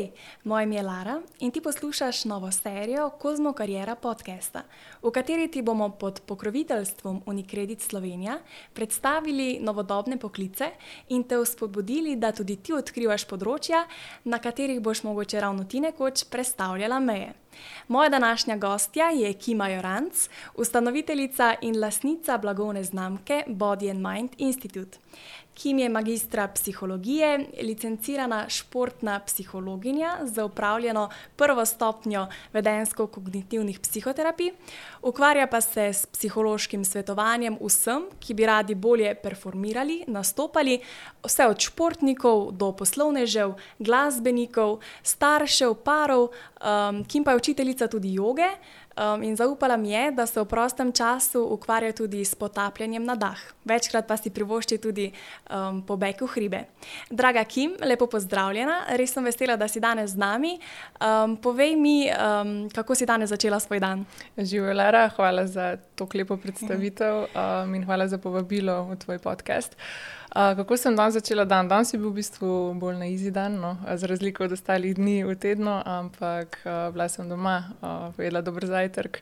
Hej, moje ime je Lara in ti poslušaš novo serijo Kozmo Karjera podcasta, v kateri ti bomo pod pokroviteljstvom Unicredit Slovenija predstavili novodobne poklice in te vzpodbudili, da tudi ti odkrivaš področja, na katerih boš mogoče ravno ti nekoč predstavljala meje. Moja današnja gostja je Kima Joranc, ustanoviteljica in lasnica blagovne znamke Body and Mind Institute. Kim je magistra psihologije, licencirana športna psihologinja za upravljeno prvo stopnjo vedensko-kognitivnih psihoterapij, ukvarja pa se s psihološkim svetovanjem vsem, ki bi radi bolje performirali, nastopali, vse od športnikov do poslovnežev, glasbenikov, staršev, parov, um, Kim pa je učiteljica tudi joge. Um, in zaupala mi je, da se v prostem času ukvarja tudi s potapljanjem na dah. Večkrat pa si privošči tudi um, pobeg v hribe. Draga Kim, lepo pozdravljena, res sem vesela, da si danes z nami. Um, povej mi, um, kako si danes začela svoj dan. Živijo, Lara, hvala za to lepo predstavitev um, in hvala za povabilo v tvoj podcast. Uh, kako sem danes začela dan? Danes je bil v bistvu bolj na izi dan, no? za razliko od ostalih dni v tednu, ampak uh, bila sem doma, uh, pojedla dober zajtrk.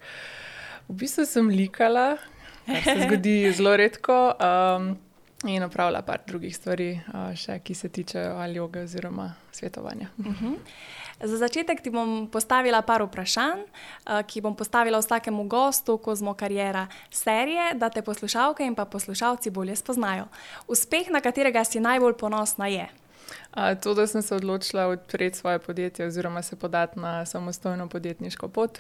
V bistvu sem likala, kar se zgodi zelo redko, um, in opravila par drugih stvari, uh, še, ki se tičejo ali joge oziroma svetovanja. Uh -huh. Za začetek ti bom postavila par vprašanj, eh, ki bom postavila vsakemu gostu Kozmo Karijera serije, da te poslušalke in pa poslušalci bolje spoznajo. Uspeh, na katerega si najbolj ponosna, je. To, da sem se odločila odpreti svoje podjetje oziroma se podati na samostojno podjetniško pot.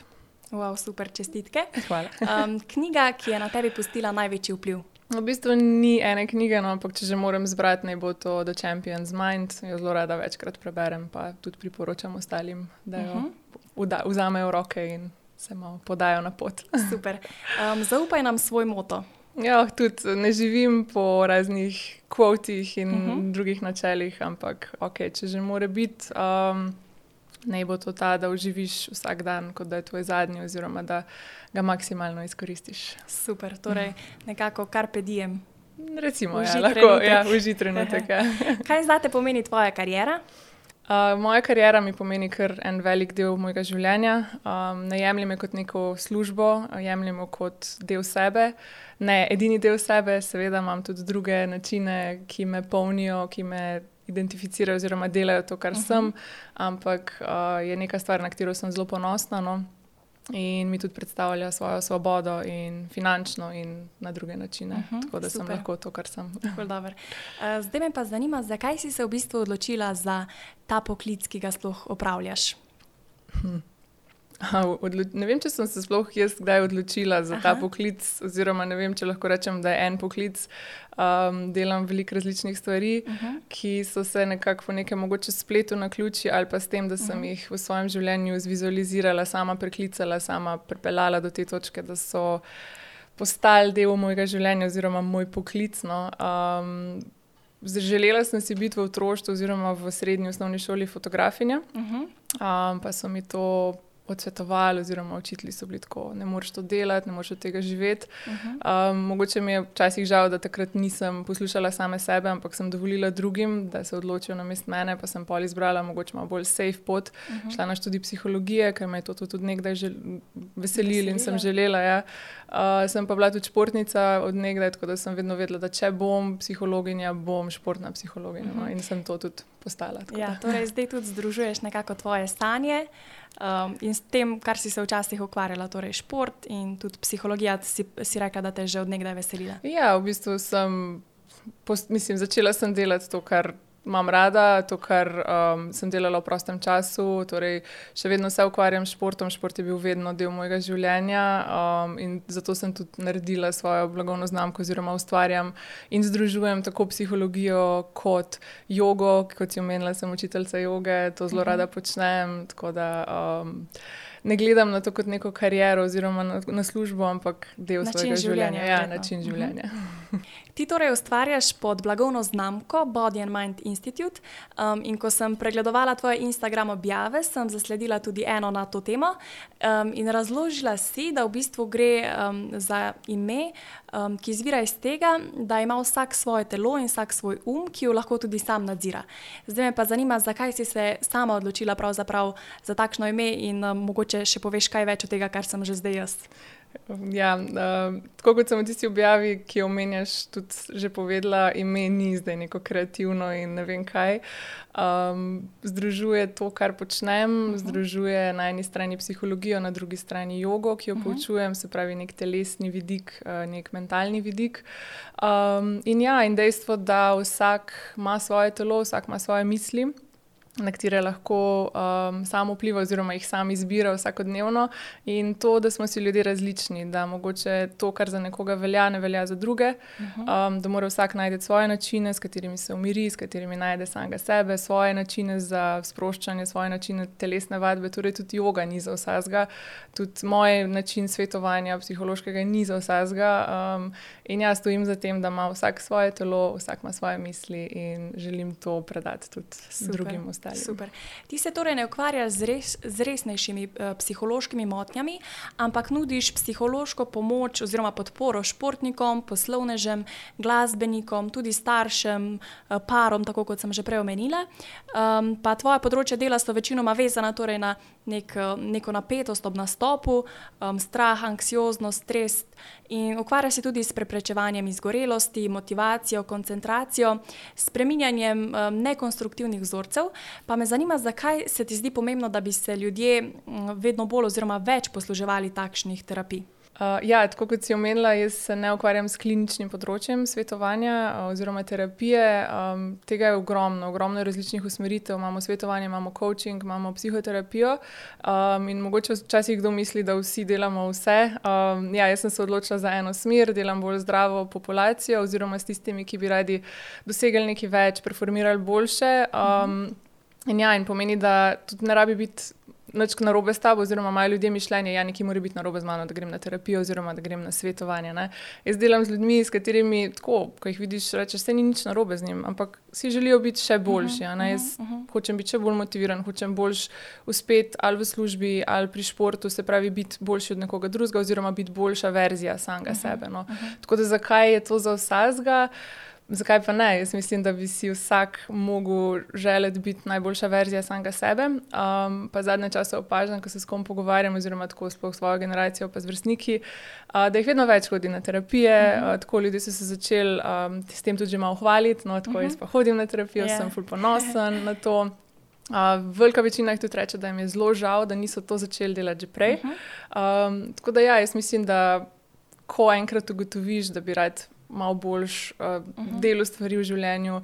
Wow, super, čestitke. Hvala. Um, knjiga, ki je na tebi pustila največji vpliv. V bistvu ni ene knjige, no, ampak če že moram zbrati, naj bo to The Champion's Mind. Jo zelo rada večkrat preberem, pa tudi priporočam ostalim, da jo uh -huh. vzamejo v roke in se malo podajo na pot. Super. Um, zaupaj nam svoj moto. Ja, tudi ne živim po raznih kvotih in uh -huh. drugih načelih, ampak okay, če že mora biti. Um, naj bo to ta, da uživiš vsak dan, kot da je tvoj zadnji, oziroma da ga maksimalno izkoristiš. Super, torej nekako kar pedijem. Recimo, ja, lahko ja, uži trenutek. Ja. Kaj zdaj te pomeni tvoja karijera? Uh, moja karijera mi pomeni kar en velik del mojega življenja. Um, ne jemljem kot neko službo, jemljem kot del sebe. Ne edini del sebe, seveda imam tudi druge načine, ki me polnijo, ki me identificirajo oziroma delajo to, kar uh -huh. sem, ampak uh, je neka stvar, na katero sem zelo ponosna. No? In mi tudi predstavlja svojo svobodo, in finančno, in na druge načine. Uh -huh, Tako da super. sem lahko to, kar sem. uh, zdaj me pa zanima, zakaj si se v bistvu odločila za ta poklic, ki ga sploh opravljaš. Hm. Ne vem, če sem se sploh jaz kdaj odločila za Aha. ta poklic, oziroma ne vem, če lahko rečem, da je en poklic. Um, delam veliko različnih stvari, uh -huh. ki so se nekako po nekem mogoče spletu na ključi, ali pa s tem, da sem uh -huh. jih v svojem življenju zvizualizirala, sama preklicala, sama pripeljala do te točke, da so postali del mojega življenja oziroma moj poklic. No. Um, Želela sem si biti v otroštvu oziroma v srednji osnovni šoli fotografinja, uh -huh. um, pa so mi to odsvetovali, oziroma učitelji so bili tako, ne moreš to delati, ne moreš od tega živeti. Uh -huh. um, mogoče mi je včasih žal, da takrat nisem poslušala same sebe, ampak sem dovolila drugim, da se odločijo na mest mene, pa sem pol izbrala mogoče malo bolj safe pot, uh -huh. šla na študij psihologije, ker me je to tudi nekdaj veselilo in sem želela. Ja. Uh, sem pa bila tudi športnica od nekdaj, tako da sem vedno vedela, da če bom psihologinja, bom športna psihologinja. Uh -huh. no, mhm. in sem to tudi postala. Ja, torej zdaj tudi združuješ nekako tvoje stanje. Um, in s tem, kar si se včasih ukvarjala, torej šport in tudi psihologija, si, si rekla, da te je že odnegdaj veselila. Ja, v bistvu sem, post, mislim, začela sem delati to, kar imam rada, to, kar um, sem delala v prostem času. Torej, še vedno se ukvarjam s športom, šport je bil vedno del mojega življenja um, in zato sem tudi naredila svojo blagovno znamko, oziroma ustvarjam in združujem tako psihologijo kot jogo, kot si omenila, sem učiteljica joge, to zelo rada mhm. počnem. Da, um, Ne gledam na to kot neko kariero oziroma na, na službo, ampak del način svojega življenja. življenja ja, način življenja. Uh -huh. Ti torej ustvarjaš pod blagovno znamko Body and Mind Institute. Um, in ko sem pregledovala tvoje Instagram objave, sem zasledila tudi eno na to temo um, in razložila si, da v bistvu gre um, za ime, um, ki izvira iz tega, da ima vsak svoje telo in vsak svoj um, ki jo lahko tudi sam nadzira. Zdaj me pa zanima, zakaj si se sama odločila za takšno ime in um, mogoče še poveš kaj več od tega, kar sem že zdaj jaz. Ja, uh, tako kot sem v tisti objavi, ki jo omenjaš, tudi že povedala, ime ni zdaj neko kreativno in ne vem kaj. Um, združuje to, kar počnem, uh mhm. -huh. združuje na eni strani psihologijo, na drugi strani jogo, ki jo uh mhm. -huh. poučujem, se pravi nek telesni vidik, uh, nek mentalni vidik. Um, in ja, in dejstvo, da vsak ima svoje telo, vsak ima svoje misli na katere lahko um, sam vpliva, oziroma jih sam izbira vsakodnevno. In to, da smo si ljudje različni, da mogoče to, kar za nekoga velja, ne velja za druge, mhm. um, da mora vsak najti svoje načine, s katerimi se umiri, s katerimi najde samega sebe, svoje načine za sproščanje, svoje načine telesne vadbe. Torej, tudi yoga ni za vsega, tudi moj način svetovanja psihološkega ni za vsega. Um, in jaz stojim za tem, da ima vsak svoje telo, vsak ima svoje misli in želim to predati tudi Super. drugim ostalim ostalim. Super. Ti se torej ne ukvarjaš z, res, z resnejšimi uh, psihološkimi motnjami, ampak nudiš psihološko pomoč oziroma podporo športnikom, poslovnežem, glasbenikom, tudi staršem, uh, parom, tako kot sem že prej omenila. Um, pa tvoje področje dela so večinoma vezana torej na nek, eh, neko napetost ob nastopu, um, strah, anksioznost, stres. In ukvarja se tudi s preprečevanjem izgorelosti, motivacijo, koncentracijo, spreminjanjem um, nekonstruktivnih vzorcev. Pa me zanima, zakaj se ti zdi pomembno, da bi se ljudje vedno bolj oziroma več posluževali takšnih terapij. Uh, ja, tako kot si omenila, jaz se ne ukvarjam s kliničnim področjem svetovanja uh, oziroma terapije. Um, tega je ogromno, ogromno različnih usmeritev. Imamo svetovanje, imamo coaching, imamo psihoterapijo. Um, in mogoče včasih kdo misli, da vsi delamo vse. Um, ja, jaz sem se odločila za eno smer, delam bolj zdravo populacijo oziroma s tistimi, ki bi radi dosegli nekaj več, performirali boljše. Um, in ja, in pomeni, da tudi ne rabi biti nič na robe s tabo, oziroma imajo ljudje mišljenje, da ja, nekaj mora biti na robe z mano, da grem na terapijo oziroma da grem na svetovanje. Ne. Jaz delam z ljudmi, s katerimi, tako, ko jih vidiš, rečeš, da ni nič na robe z njim, ampak si želijo biti še boljši. Uh -huh, Jaz uh -huh. hočem biti še bolj motiviran, hočem boljš uspeti ali v službi ali pri športu, se pravi, biti boljši od nekoga drugega, oziroma biti boljša verzija samega uh -huh, sebe. No. Uh -huh. Tako da zakaj je to za vsega? Zakaj pa ne? Jaz mislim, da bi si vsak mogel želeti biti najboljša verzija samega sebe. Um, pa zadnje čase opažam, ko se s kom pogovarjam, oziroma tako sploh svojo generacijo, pa z vrstniki, uh, da jih vedno več hodi na terapije. Uh -huh. uh, tako ljudje so se začeli um, s tem tudi malo hvaliti. No, tako uh -huh. jaz pa hodim na terapijo, yeah. Ja. sem ful ponosen na to. Uh, velika večina jih tudi reče, da jim je zelo žal, da niso to začeli delati že prej. Uh -huh. um, tako da ja, jaz mislim, da ko enkrat ugotoviš, da bi rad malo boljš uh, uh -huh. delo stvari v življenju.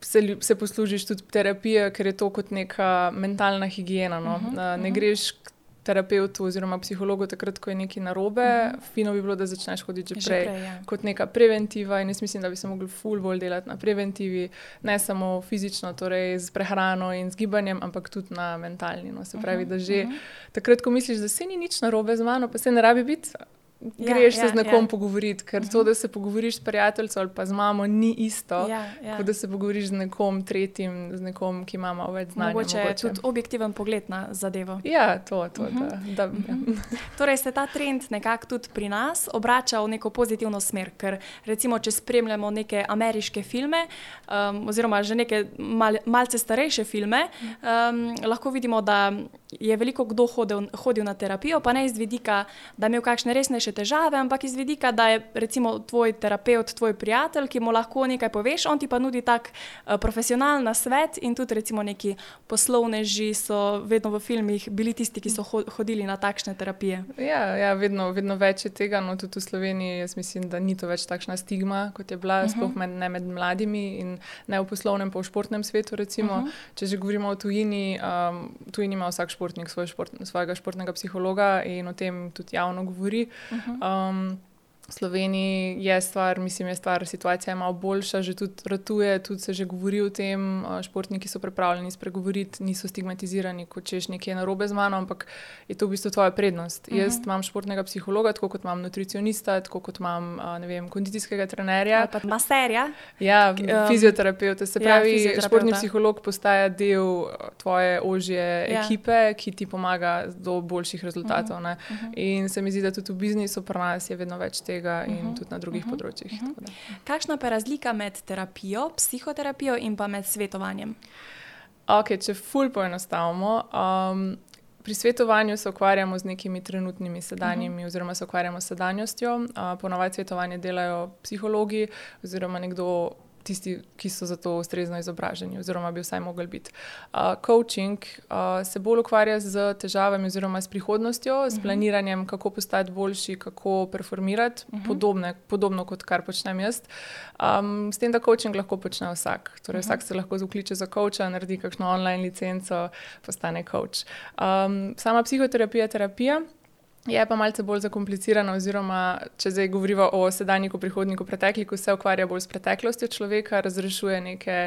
Se, se poslužiš tudi terapije, ker je to kot neka mentalna higiena. No? Uh -huh, uh, ne uh -huh. greš k terapeutu oziroma psihologu takrat, ko je nekaj narobe. Uh -huh. Fino bi bilo, da začneš hoditi že prej, že prej ja. kot neka preventiva. In jaz mislim, da bi se mogli ful bolj delati na preventivi, ne samo fizično, torej z prehrano in z gibanjem, ampak tudi na mentalni. No? Se pravi, -huh, da že uh -huh. takrat, ko misliš, da se ni nič narobe z mano, pa se ne rabi biti. Ja, greš ja, se z nekom ja. pogovoriti, ker uh -huh. to, mhm. da se pogovoriš s prijateljem ali pa z mamo, ni isto, ja, ja. kot da se pogovoriš z nekom tretjim, z nekom, ki ima več znanja. Mogoče je tudi objektiven pogled na zadevo. Ja, to je to. Uh -huh. da, da, uh -huh. ja. torej se ta trend nekako tudi pri nas obrača v neko pozitivno smer. Ker recimo, če spremljamo neke ameriške filme, um, oziroma že neke mal, malce starejše filme, um, lahko vidimo, da je veliko kdo hodil, hodil na terapijo, pa ne iz vidika, da je imel kakšne resnejše težave, ampak iz vidika, da je recimo tvoj terapeut, tvoj prijatelj, ki mu lahko nekaj poveš, on ti pa nudi tak uh, profesionalen svet in tudi recimo neki poslovneži so vedno v filmih bili tisti, ki so hodili na takšne terapije. Ja, ja vedno, vedno več je tega, no tudi v Sloveniji jaz mislim, da ni to več takšna stigma, kot je bila, uh -huh. sploh med, ne med mladimi in ne v poslovnem, pa v športnem svetu. Recimo, uh -huh. Če že govorimo o tujini, um, tujini ima vsak šport športnik svoj šport, svojega športnega psihologa in o tem tudi javno govori. Uh -huh. um, V Sloveniji je stvar, mislim, je stvar, situacija je malo boljša, že tudi ratuje, tudi se že govori o tem. Športniki so pripravljeni spregovoriti, niso stigmatizirani, kot češ nekaj narobe z mano, ampak je to v bistvu tvoja prednost. Uh mhm. -huh. Jaz imam športnega psihologa, tako kot imam nutricionista, tako kot imam vem, kondicijskega trenerja. Pa maserja. Ja, um, fizioterapeuta. Se ja, pravi, ja, športni psiholog postaja del tvoje ožje ja. ekipe, ki ti pomaga do boljših rezultatov. Uh. Uh -huh. In se mi zdi, da tudi v biznisu pri nas je vedno več tega tega in uh mhm. -huh. tudi na drugih uh mhm. -huh. področjih. Uh -huh. Kakšna pa je razlika med terapijo, psihoterapijo in pa med svetovanjem? Okay, če ful poenostavimo. Um, Pri svetovanju se ukvarjamo z nekimi trenutnimi sedanjimi, uh mhm. -huh. oziroma se ukvarjamo s sedanjostjo. Uh, Ponovadi svetovanje delajo psihologi oziroma nekdo tisti, ki so za to ustrezno izobraženi, oziroma bi vsaj mogli biti. Uh, coaching uh, se bolj ukvarja z težavami, oziroma s prihodnostjo, uh -huh. s mhm. planiranjem, kako postati boljši, kako performirati, uh mhm. -huh. podobne, podobno kot kar počnem jaz. Um, s tem, da coaching lahko počne vsak. Torej, uh -huh. Vsak se lahko zakliče za coacha, naredi kakšno online licenco, postane coach. Um, sama psihoterapija je terapija. Je pa malce bolj zakomplicirano, oziroma če zdaj govorimo o sedanjiku, prihodniku, pretekliku, se ukvarja bolj s preteklostjo človeka, razrešuje neke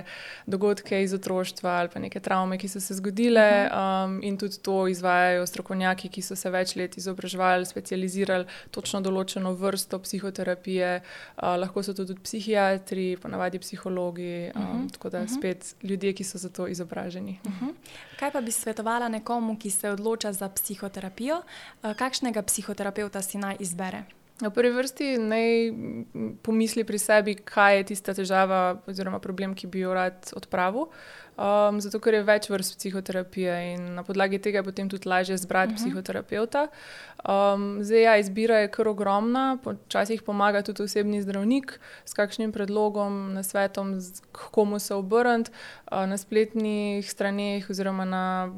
dogodke iz otroštva ali pa neke travme, ki so se zgodile, um, in tudi to izvajajo strokovnjaki, ki so se več let izobraževali, specializirali točno določeno vrsto psihoterapije, uh, lahko so to tudi psihiatri, ponavadi psihologi, um, uh -huh. tako da spet ljudje, ki so za to izobraženi. Uh -huh. Kaj pa bi svetovala nekomu, ki se odloča za psihoterapijo? Uh, kakšnega psihoterapeuta si naj izbere? V prvi vrsti naj pomisli pri sebi, kaj je tista težava oziroma problem, ki bi jo rad odpravil. Um, zato, ker je več vrst psihoterapije in na podlagi tega je potem tudi lažje zbrati uh mhm. -huh. psihoterapeuta. Um, zdaj, ja, izbira je kar ogromna, včasih pomaga tudi osebni zdravnik s kakšnim predlogom, na svetom, komu se obrniti. Uh, na spletnih straneh oziroma na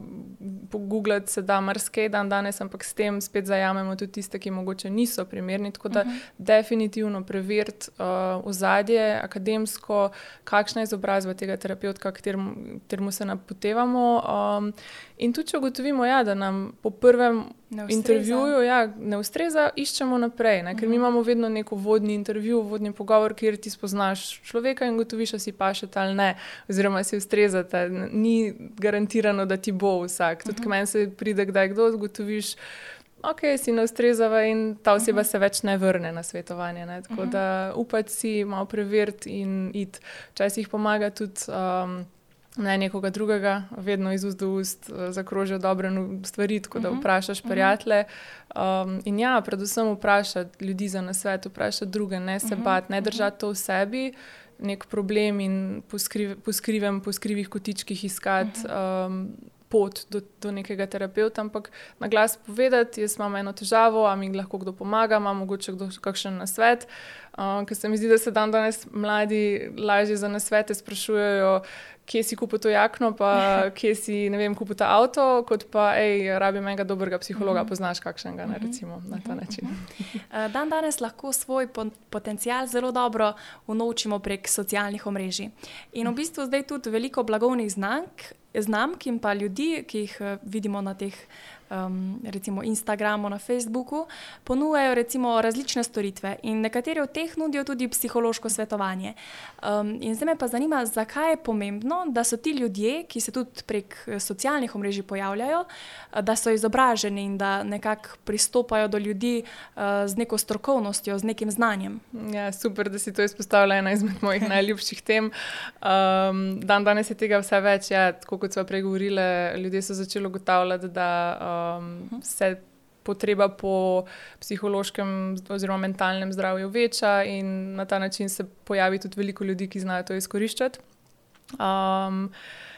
Google se da marsikaj dan danes, ampak s tem spet zajamemo tudi tiste, ki mogoče niso primerni. Tako da uh mhm. -huh. definitivno preveriti uh, ozadje, akademsko, kakšna je izobrazba tega terapeuta, kateremu se napotevamo. Um, in tudi, če ugotovimo, ja, da nam po prvem intervjuju ja, ne ustreza, iščemo naprej. Ne? Ker mi mhm. imamo vedno neko vodni intervju, vodni pogovor, kjer ti spoznaš človeka in gotoviš, da si pašete ali ne, oziroma si ustrezate. Ni garantirano, da ti bo vsak. Tudi, ko meni se pride, kdaj kdo zgotoviš. Ok, si ne ustrezava in ta oseba uh -huh. se več ne vrne na svetovanje. Ne? Tako uh -huh. da upati si, malo preveriti in iti. Včasih pomaga tudi um, ne nekoga drugega, vedno iz ust do ust uh, zakrožijo dobre stvari, tako da mhm. vprašaš prijatelje. Um, in ja, predvsem vprašati ljudi za nasvet, vprašati druge, ne se mhm. bati, ne držati to v sebi. Nek problem in po skrivih kotičkih iskati um, pot do, do nekega terapeuta, ampak na glas povedati, jaz imam eno težavo, a mi lahko kdo pomaga, ima mogoče kdo kakšen nasvet. Uh, ker se mi zdi, da se dan danes mladi lažje za nasvete sprašujejo, kje si kupil to jakno, pa kje si vem, kupil ta avto, kot pa, hej, rabim enega dobrega psihologa, mhm. poznaš kakšnega, ne, mhm. recimo na ta način. Eh, dan danes lahko svoj potencial zelo dobro unovčimo prek socialnih omrežij. In v bistvu zdaj tudi veliko blagovnih znamk, znamk in pa ljudi, ki jih eh, vidimo na teh um, recimo Instagramu, na Facebooku, ponujajo recimo različne storitve in nekateri od teh nudijo tudi psihološko svetovanje. Um, in zdaj me pa zanima, zakaj je pomembno, da so ti ljudje, ki se tudi prek eh, socialnih omrežij pojavljajo, eh, da so izobraženi in da nekako pristopajo do ljudi uh, z neko strokovnostjo, z nekim znanjem. Ja, super, da si to izpostavila ena izmed mojih najljubših tem. Um, dan danes je tega vse več, ja, kot smo prej govorili, ljudje so začeli ugotavljati, da uh, um, se potreba po psihološkem oziroma mentalnem zdravju veča, in na ta način se pojavi tudi veliko ljudi, ki znajo to izkoriščati. Um,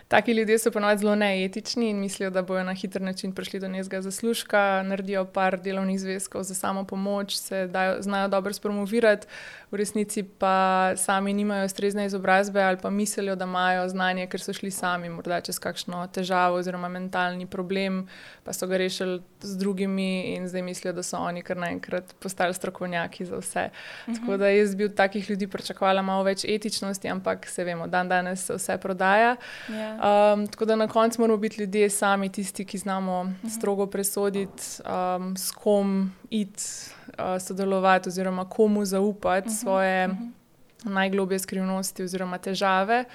Taki ljudje so ponovadi zelo neetični in mislijo, da bodo na hiter način prišli do nekega zaslužka, naredijo par delovnih zvezkov za samo pomoč, se dajo, znajo dobro spromovirati, v resnici pa sami nimajo ustrezne izobrazbe ali pa mislijo, da imajo znanje, ker so šli sami morda čez kakšno težavo oziroma mentalni problem, pa so ga rešili z drugimi in zdaj mislijo, da so oni kar naenkrat postali strokovnjaki za vse. Mhm. Tako da jaz bi od takih ljudi pričakovala malo več etičnosti, ampak se vemo, dan danes se vse prodaja. Yeah. Ja. Um, tako da na koncu moramo biti ljudje sami tisti, ki znamo mhm. strogo presoditi, um, s kom iti uh, sodelovati, oziroma komu zaupati uh -huh, svoje uh -huh. najglobje skrivnosti oziroma težave.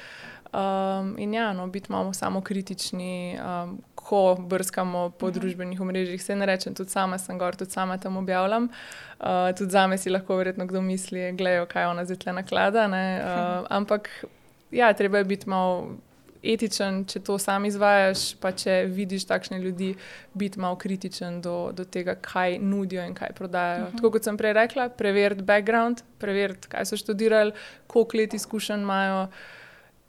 Um, in ja, no, biti malo samo kritični, um, ko brskamo po uh mhm. -huh. družbenih omrežjih. Se ne rečem, tudi sama sem gor, tudi sama tam objavljam. Uh, tudi za me si lahko verjetno kdo misli, gledajo, kaj ona zdaj tle naklada. Uh, ampak ja, treba je biti malo etičen, če to sam izvajaš, pa če vidiš takšne ljudi, biti malo kritičen do, do tega, kaj nudijo in kaj prodajajo. Uh mhm. -huh. Tako kot sem prej rekla, preveriti background, preveriti, kaj so študirali, koliko let izkušenj imajo,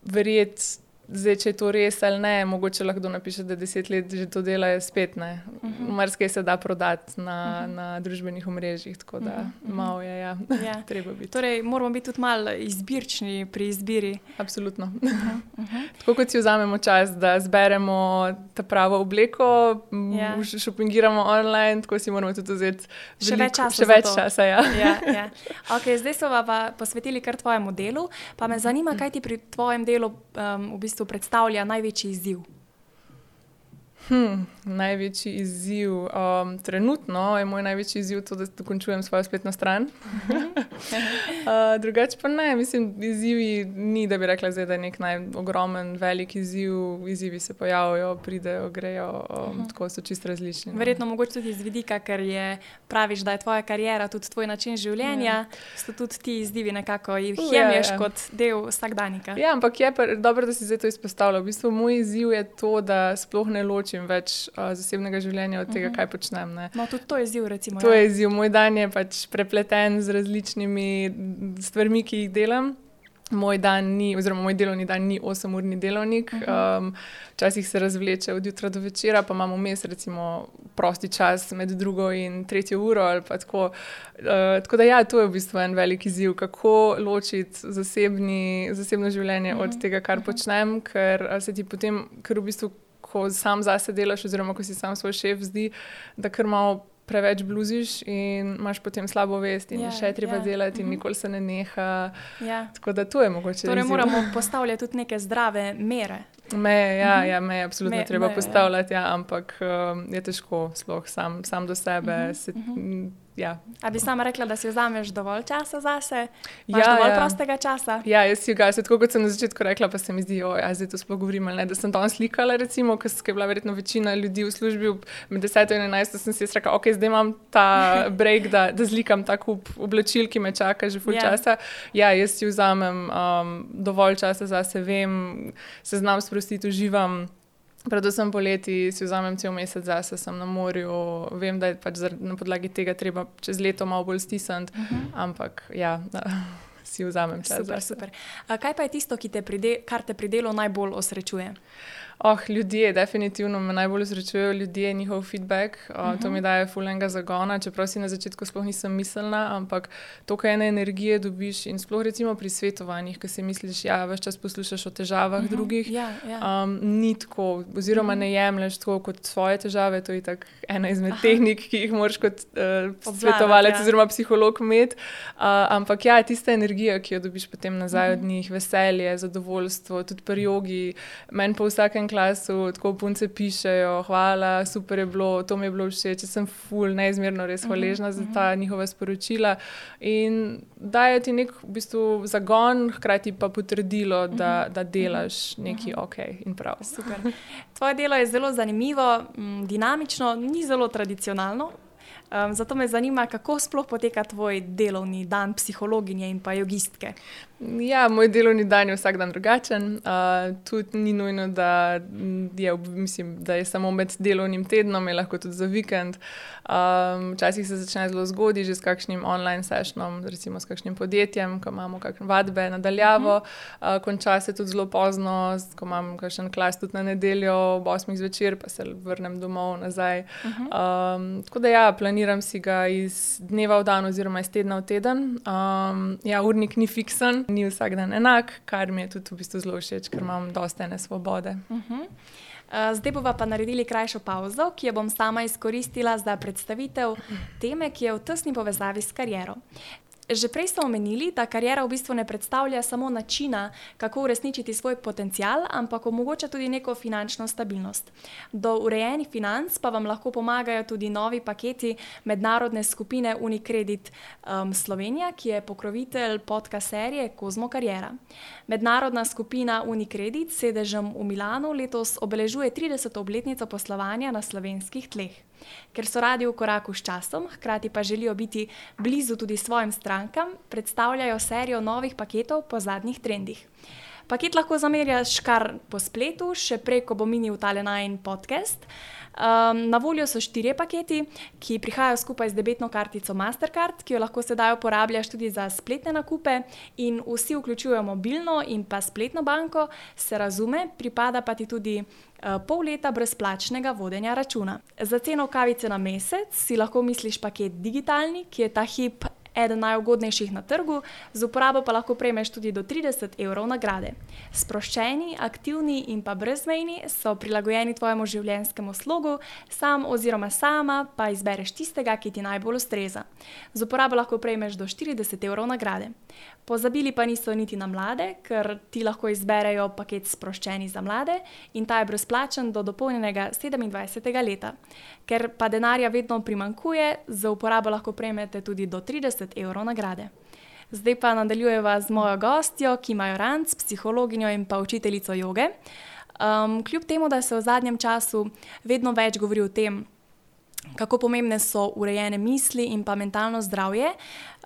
verjeti. Zdaj, če je to res ali ne, mogoče lahko napiše, da deset let že to dela, je spet ne. Uh -huh. Marsikaj se da prodati na, uh -huh. na družbenih omrežjih, tako da uh -huh. malo je, ja, ja. treba biti. Torej, moramo biti tudi malo izbirčni pri izbiri. Absolutno. Uh -huh. Uh -huh. tako kot si vzamemo čas, da zberemo ta pravo obleko, ja. šopingiramo online, tako si moramo tudi vzeti še več časa. Še več časa ja. ja, ja. Okay, zdaj smo pa posvetili kar tvojemu delu, pa me zanima, kaj ti pri tvojem delu um, v bistvu bistvu predstavlja največji izziv? Hmm, največji izziv. Um, trenutno je moj največji izziv to, da dokončujem svojo spletno stran. uh, drugače pa ne, mislim, izzivi ni, da bi rekla, zdaj, da je nek ogromen, velik izziv. Izzivi se pojavljajo, pridejo, grejo, um, uh. -huh. tako so čisto različni. No. Verjetno mogoče tudi iz vidika, ker je praviš, da je tvoja karijera tudi tvoj način življenja, ja. so tudi ti izzivi nekako jih uh, jemliš ja, ja. kot del vsakdanjika. Ja, ampak je pa dobro, da si zdaj to izpostavljal. V bistvu moj izziv je to, da sploh ne ločim več. Uh, zasebnega življenja od tega, uh mhm. -huh. kaj počnem. No, tudi to je izziv. Recimo, to ja. je izziv. Moj dan je pač prepleten z različnimi stvarmi, ki jih delam. Moj dan ni, oziroma moj delovni dan ni 8-urni delovnik, uh -huh. um, včasih se razvleče od jutra do večera, pa imamo vmes, recimo, prosti čas med drugo in tretjo uro. Tako. Uh, tako da, ja, to je v bistvu en velik izziv, kako ločiti zasebni, zasebno življenje uh -huh. od mhm. tega, kar uh -huh. počnem, ker se ti potem, ker v bistvu ko sam zase delaš, oziroma ko si sam svoj šef, zdi, da kar malo preveč bluziš in imaš potem slabo vest in yeah, ja, še treba yeah. Ja. delati, in mhm. nikoli se ne neha. Yeah. Ja. Tako da to je mogoče. Torej, moramo postavljati tudi neke zdrave mere. Meje, ja, ja, meje je absolutno me, treba me, postavljati, ja. Ja, ampak um, je težko, sploh sam, sam do sebe. Uh -huh, se, uh -huh. Ja. A bi sama rekla, da si vzameš dovolj časa za sebe? Ja, dovolj ja. prostega časa. Ja, jaz si ga, tako kot sem na začetku rekla, pa se mi zdi, da zdaj to sploh govorim. Ne, da sem tam slikala, recimo, ker je bila verjetno večina ljudi v službi, med 10 in 11, sem si rekla, ok, zdaj imam ta break, da, da zlikam ta kup oblačil, ki me čaka že full ja. časa. Ja, jaz si vzamem um, dovolj časa za sebe, vem, se znam sprostiti, uživam. Predvsem poleti si vzamem cel mesec zase, sem na morju. Vem, da je pač na podlagi tega treba čez leto malo bolj stisniti, uh mhm. -huh. ampak ja, da, si vzamem čas. Super, super. Kaj pa je tisto, te pride, kar te pri delu najbolj osrečuje? Oh, ljudje, definitivno me najbolj srečujejo ljudje, njihov feedback. Uh, uh -huh. To mi daje fulnega zagona, čeprav si na začetku sploh nisem mislila, ampak to, kaj ene energije dobiš in sploh recimo pri svetovanjih, ki si misliš, da ja, več čas poslušaš o težavah uh -huh. drugih, ja, ja. Um, ni tako, oziroma uh -huh. ne jemliš tako kot svoje težave. To je ena izmed Aha. tehnik, ki jih moraš kot uh, svetovalec ja. oziroma psiholog imeti. Uh, ampak ja, tista energija, ki jo dobiš potem nazaj uh -huh. od njih, veselje, zadovoljstvo, tudi pri jogi, meni pa vsakem prvem klasu, tako punce pišejo, hvala, super je bilo, to mi je bilo všeč, sem ful, neizmerno res mhm, hvaležna uh -huh, za ta uh -huh. njihova sporočila. In dajo ti nek v bistvu zagon, hkrati pa potrdilo, da, uh -huh. da delaš nekaj ok in prav. Super. Tvoje delo je zelo zanimivo, dinamično, ni zelo tradicionalno. Um, zato me zanima, kako sploh poteka tvoj delovni dan, psihologinje in pa jogistke. Ja, moj delovni dan je vsak dan drugačen. Uh, tudi ni nujno, da je, mislim, da je samo med delovnim tednom, je lahko tudi za vikend. Um, včasih se začne zelo zgodaj, že s kakšnim online sešnom, recimo s kakšnim podjetjem, ko imamo kakšne vadbe nadaljavo. Uh -huh. uh, konča se tudi zelo pozno, ko imam kakšen klas tudi na nedeljo, ob 8. zvečer, pa se vrnem domov nazaj. Uh -huh. um, tako da ja, planiram si ga iz dneva v dan, oziroma iz tedna v teden. Um, ja, urnik ni fiksen ni vsak dan enak, kar mi je tudi v bistvu zelo všeč, ker imam dosta ene svobode. Uh -huh. uh, zdaj bomo pa naredili krajšo pauzo, ki jo bom sama izkoristila za predstavitev teme, ki je v tesni povezavi s kariero. Že prej ste omenili, da karijera v bistvu ne predstavlja samo načina, kako uresničiti svoj potencial, ampak omogoča tudi neko finančno stabilnost. Do urejenih financ pa vam lahko pomagajo tudi novi paketi mednarodne skupine Unicredit um, Slovenija, ki je pokrovitelj podcast serije Kozmo Karijera. Mednarodna skupina Unicredit s sedežem v Milanu letos obeležuje 30. obletnico poslovanja na slovenskih tleh. Ker so radi v koraku s časom, hkrati pa želijo biti blizu tudi svojim strankam, predstavljajo serijo novih paketov po zadnjih trendih. Paket lahko zamerjaš kar po spletu, še preko bo minil tale najn podcast. Um, na voljo so štiri paketi, ki prihajajo skupaj z debetno kartico Mastercard, ki jo lahko sedaj uporabljaš tudi za spletne nakupe, in vsi vključujejo mobilno in pa spletno banko, se razume, pripada pa ti tudi uh, pol leta brezplačnega vodenja računa. Za ceno kavice na mesec si lahko misliš paket digitalni, ki je ta hip eden najugodnejših na trgu, z uporabo pa lahko prejmeš tudi do 30 evrov nagrade. Sproščeni, aktivni in pa brezmejni so prilagojeni tvojemu življenjskemu slogu, sam oziroma sama pa izbereš tistega, ki ti najbolj ustreza. Z uporabo lahko prejmeš do 40 evrov nagrade. Pozabili pa niso niti na mlade, ker ti lahko izberejo paket sproščeni za mlade in ta je brezplačen do dopolnjenega 27. leta. Ker pa denarja vedno primankuje, za uporabo lahko prejmete tudi do 30 evrov nagrade. Zdaj pa nadaljujeva z mojo gostjo, ki ima ranc, psihologinjo in pa učiteljico joge. Um, kljub temu, da se v zadnjem času vedno več govori o tem, kako pomembne so urejene misli in pa mentalno zdravje,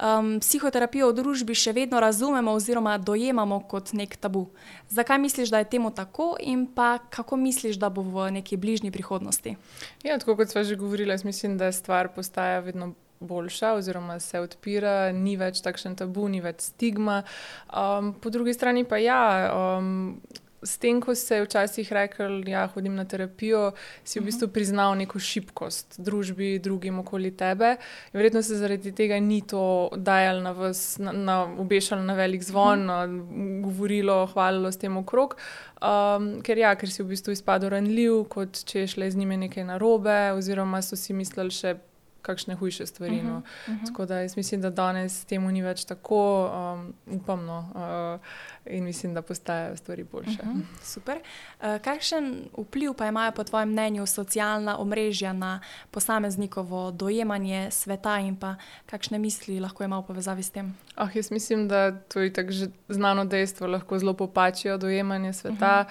um, psihoterapijo v družbi še vedno razumemo oziroma dojemamo kot nek tabu. Zakaj misliš, da je temu tako in pa kako misliš, da bo v neki bližnji prihodnosti? Ja, tako kot smo že govorili, mislim, da stvar postaja vedno. Boljša, oziroma se odpira, ni več takšen tabu, ni več stigma. Um, po drugi strani pa ja, um, s tem, ko se je včasih rekel, da ja, hodim na terapijo, si v bistvu mhm. priznal neko šibkost družbi, drugim okoli tebe. In verjetno se zaradi tega ni to dajalo na vas, na, na, obešalo na velik zvon, mhm. govorilo, hvalilo s tem okrog. Um, ker, ja, ker si v bistvu izpadel ranljiv, kot če je šlo z njimi nekaj narobe, oziroma so si mislili še kakšne hujše stvari. Uh -huh, no. uh -huh. Tako da jaz mislim, da danes temu ni več tako, um, upam, no, uh, in mislim, da postajajo stvari boljše. Uh -huh, super. Uh, kakšen vpliv pa imajo, po tvojem mnenju, socialna omrežja na posameznikovo dojemanje sveta in pa kakšne misli lahko ima v povezavi s tem? Oh, jaz mislim, da to je tako znano dejstvo, lahko zelo popačijo dojemanje sveta.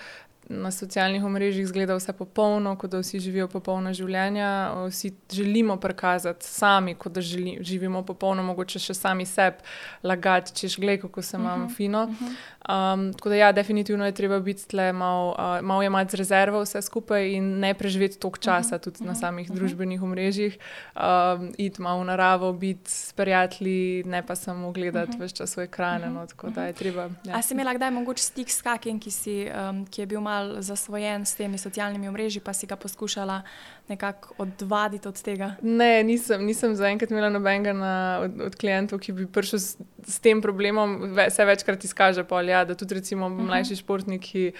Na socialnih omrežjih zgleda vse popolno, kot da vsi živijo popolno življenje. Vsi želimo prikazati sami, kot da želi, živimo popolno, mogoče še sami sebi lagati, češ gledaj, kako se imam uh mhm, -huh, fino. Uh -huh. Um, tako da, ja, definitivno je treba biti tle malo uh, mal imati z rezervo vse skupaj in ne preživeti toliko časa uh -huh, tudi uh -huh, na samih uh -huh. družbenih omrežjih. Um, iti malo v naravo, biti s prijatelji, ne pa samo gledati uh -huh. več čas v ekrane. Uh -huh, no, tako da je treba. Ja. A si imela kdaj mogoče stik s kakim, ki, si, um, ki je bil malo zasvojen s temi socialnimi omrežji, pa si ga poskušala nekako odvaditi od tega? Ne, nisem, nisem zaenkrat imela nobenega od, od klientov, ki bi prišel s, s tem problemom, vse večkrat izkaže polja ja, da tudi recimo, uh mhm. -huh. mlajši športniki